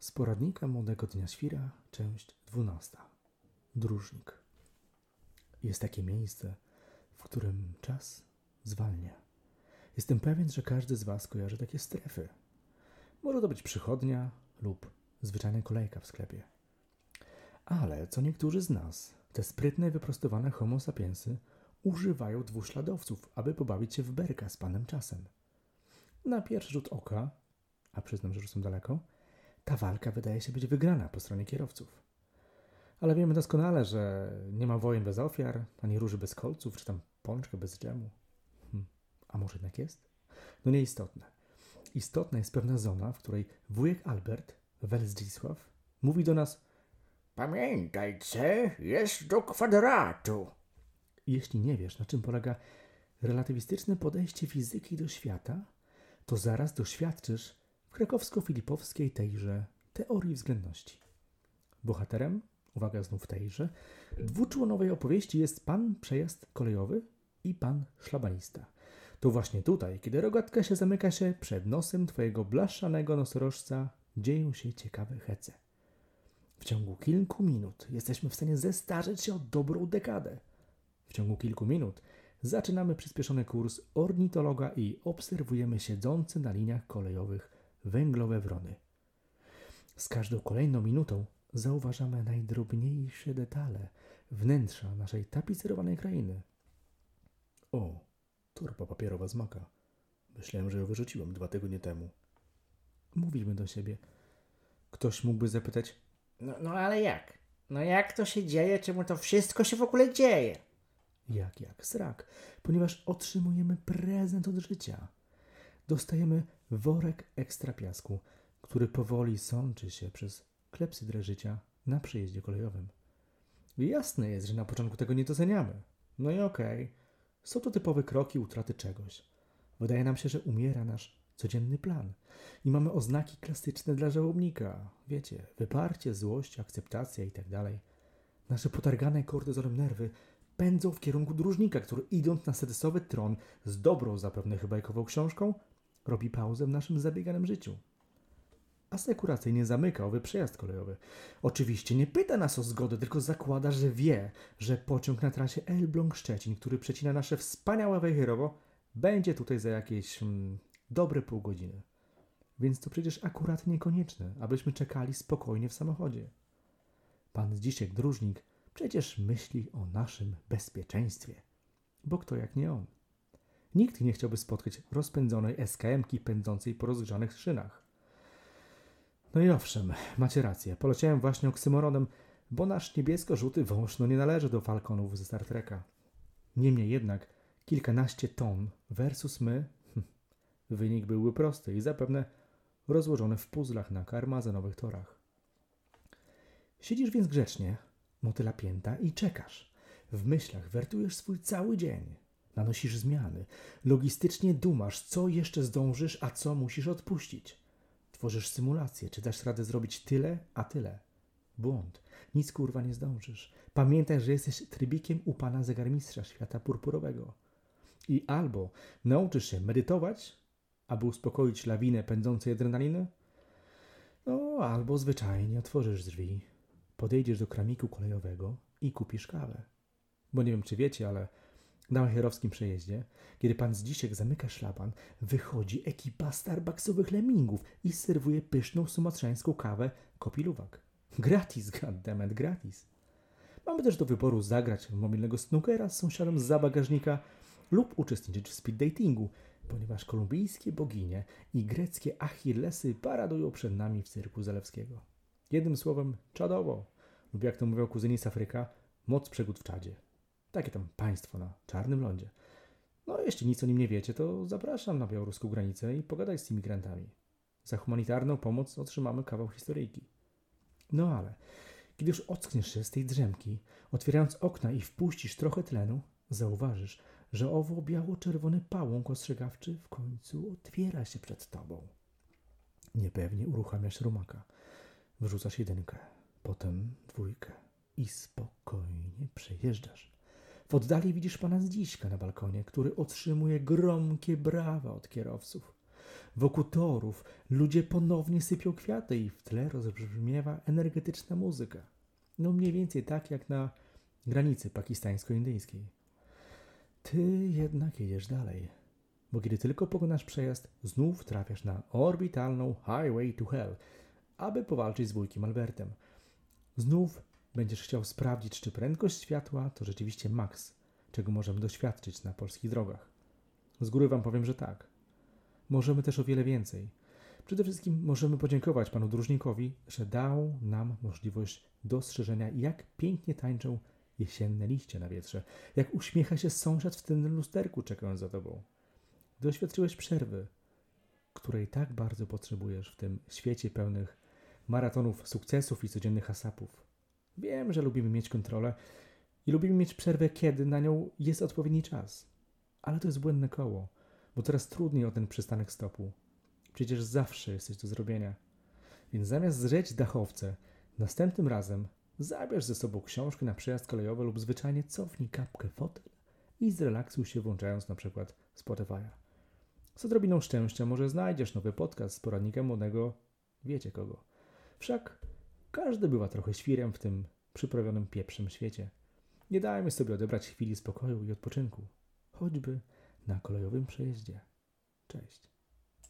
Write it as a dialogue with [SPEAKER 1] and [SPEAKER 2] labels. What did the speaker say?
[SPEAKER 1] Z poradnika Młodego Dnia Świra, część 12. Dróżnik. Jest takie miejsce, w którym czas zwalnia. Jestem pewien, że każdy z Was kojarzy takie strefy. Może to być przychodnia lub zwyczajna kolejka w sklepie. Ale co niektórzy z nas, te sprytne, wyprostowane homo sapiensy, używają dwuśladowców, aby pobawić się w berka z panem czasem. Na pierwszy rzut oka, a przyznam, że już są daleko, ta walka wydaje się być wygrana po stronie kierowców. Ale wiemy doskonale, że nie ma wojen bez ofiar, ani róży bez kolców, czy tam pączka bez dżemu. Hm. A może jednak jest? No nieistotne. Istotna jest pewna zona, w której wujek Albert, Welzdzisław, mówi do nas
[SPEAKER 2] Pamiętaj, C jest do kwadratu.
[SPEAKER 1] Jeśli nie wiesz, na czym polega relatywistyczne podejście fizyki do świata, to zaraz doświadczysz w krakowsko-filipowskiej tejże teorii względności. Bohaterem, uwaga znów tejże, dwuczłonowej opowieści jest pan przejazd kolejowy i pan szlabanista. To właśnie tutaj, kiedy rogatka się zamyka się przed nosem twojego blaszanego nosorożca, dzieją się ciekawe hece. W ciągu kilku minut jesteśmy w stanie zestarzeć się o dobrą dekadę. W ciągu kilku minut zaczynamy przyspieszony kurs ornitologa i obserwujemy siedzące na liniach kolejowych węglowe wrony. Z każdą kolejną minutą zauważamy najdrobniejsze detale wnętrza naszej tapicerowanej krainy. O, torba papierowa z maka. Myślałem, że ją wyrzuciłem dwa tygodnie temu. Mówimy do siebie. Ktoś mógłby zapytać,
[SPEAKER 2] No, no ale jak? No jak to się dzieje? Czemu to wszystko się w ogóle dzieje?
[SPEAKER 1] jak, jak, srak, ponieważ otrzymujemy prezent od życia. Dostajemy worek ekstra piasku, który powoli sączy się przez klepsydrę życia na przejeździe kolejowym. Jasne jest, że na początku tego nie doceniamy. No i okej, są to typowe kroki utraty czegoś. Wydaje nam się, że umiera nasz codzienny plan i mamy oznaki klasyczne dla żałobnika. Wiecie, wyparcie, złość, akceptacja i tak dalej. Nasze potargane kortyzolem nerwy pędzą w kierunku dróżnika, który idąc na sedesowy tron z dobrą zapewne chyba książką, robi pauzę w naszym zabieganym życiu. Asekuracyjnie zamyka owy przejazd kolejowy. Oczywiście nie pyta nas o zgodę, tylko zakłada, że wie, że pociąg na trasie Elbląg-Szczecin, który przecina nasze wspaniałe Wejherowo, będzie tutaj za jakieś mm, dobre pół godziny. Więc to przecież akurat niekonieczne, abyśmy czekali spokojnie w samochodzie. Pan Zdzisiek Dróżnik przecież myśli o naszym bezpieczeństwie. Bo kto jak nie on? Nikt nie chciałby spotkać rozpędzonej SKM-ki pędzącej po rozgrzanych szynach. No i owszem, macie rację. Poleciałem właśnie oksymoronem, bo nasz niebiesko-żółty wąż no nie należy do falconów ze Star Treka. Niemniej jednak kilkanaście ton versus my, hm, wynik byłby prosty i zapewne rozłożony w puzzlach na karmazenowych torach. Siedzisz więc grzecznie, motyla pięta i czekasz. W myślach wertujesz swój cały dzień. Nanosisz zmiany. Logistycznie dumasz, co jeszcze zdążysz, a co musisz odpuścić. Tworzysz symulację, czy dasz radę zrobić tyle, a tyle. Błąd. Nic kurwa nie zdążysz. Pamiętaj, że jesteś trybikiem u pana zegarmistrza świata purpurowego. I albo nauczysz się medytować, aby uspokoić lawinę pędzącej adrenaliny, no albo zwyczajnie otworzysz drzwi, podejdziesz do kramiku kolejowego i kupisz kawę. Bo nie wiem, czy wiecie, ale na Majcherowskim przejeździe, kiedy pan Zdzisiek zamyka szlaban, wychodzi ekipa starbucksowych lemmingów i serwuje pyszną sumatrzańską kawę kopiluwak. Gratis, goddammit, gratis. Mamy też do wyboru zagrać w mobilnego snookera z sąsiadem z bagażnika lub uczestniczyć w speed datingu, ponieważ kolumbijskie boginie i greckie Achillesy paradują przed nami w cyrku Zalewskiego. Jednym słowem, czadowo, lub jak to mówią kuzyni z Afryka, moc przegód w czadzie. Takie tam państwo na czarnym lądzie. No, jeśli nic o nim nie wiecie, to zapraszam na białoruską granicę i pogadaj z imigrantami. Za humanitarną pomoc otrzymamy kawał historyjki. No ale, kiedy już ockniesz się z tej drzemki, otwierając okna i wpuścisz trochę tlenu, zauważysz, że owo biało-czerwony pałąk ostrzegawczy w końcu otwiera się przed tobą. Niepewnie uruchamiasz rumaka. Wrzucasz jedynkę, potem dwójkę i spokojnie przejeżdżasz. W oddali widzisz pana Zdziśka na balkonie, który otrzymuje gromkie brawa od kierowców. Wokół torów ludzie ponownie sypią kwiaty i w tle rozbrzmiewa energetyczna muzyka. No mniej więcej tak jak na granicy pakistańsko-indyjskiej. Ty jednak jedziesz dalej, bo kiedy tylko pokonasz przejazd, znów trafiasz na orbitalną Highway to Hell, aby powalczyć z wujkiem Albertem. Znów będziesz chciał sprawdzić, czy prędkość światła to rzeczywiście maks, czego możemy doświadczyć na polskich drogach. Z góry wam powiem, że tak. Możemy też o wiele więcej. Przede wszystkim możemy podziękować panu dróżnikowi, że dał nam możliwość dostrzeżenia, jak pięknie tańczą jesienne liście na wietrze, jak uśmiecha się sąsiad w tym lusterku, czekając za tobą. Doświadczyłeś przerwy, której tak bardzo potrzebujesz w tym świecie pełnych maratonów sukcesów i codziennych asapów. Wiem, że lubimy mieć kontrolę i lubimy mieć przerwę, kiedy na nią jest odpowiedni czas. Ale to jest błędne koło, bo coraz trudniej o ten przystanek stopu. Przecież zawsze jest coś do zrobienia. Więc zamiast zrzeć dachowce, następnym razem zabierz ze sobą książkę na przejazd kolejowy lub zwyczajnie cofnij kapkę fotel i zrelaksuj się włączając na przykład Spotify'a. Z odrobiną szczęścia może znajdziesz nowy podcast z poradnikiem młodego wiecie kogo. Wszak każdy bywa trochę świrem w tym przyprawionym pieprzem świecie. Nie dajmy sobie odebrać chwili spokoju i odpoczynku, choćby na kolejowym przejeździe. Cześć.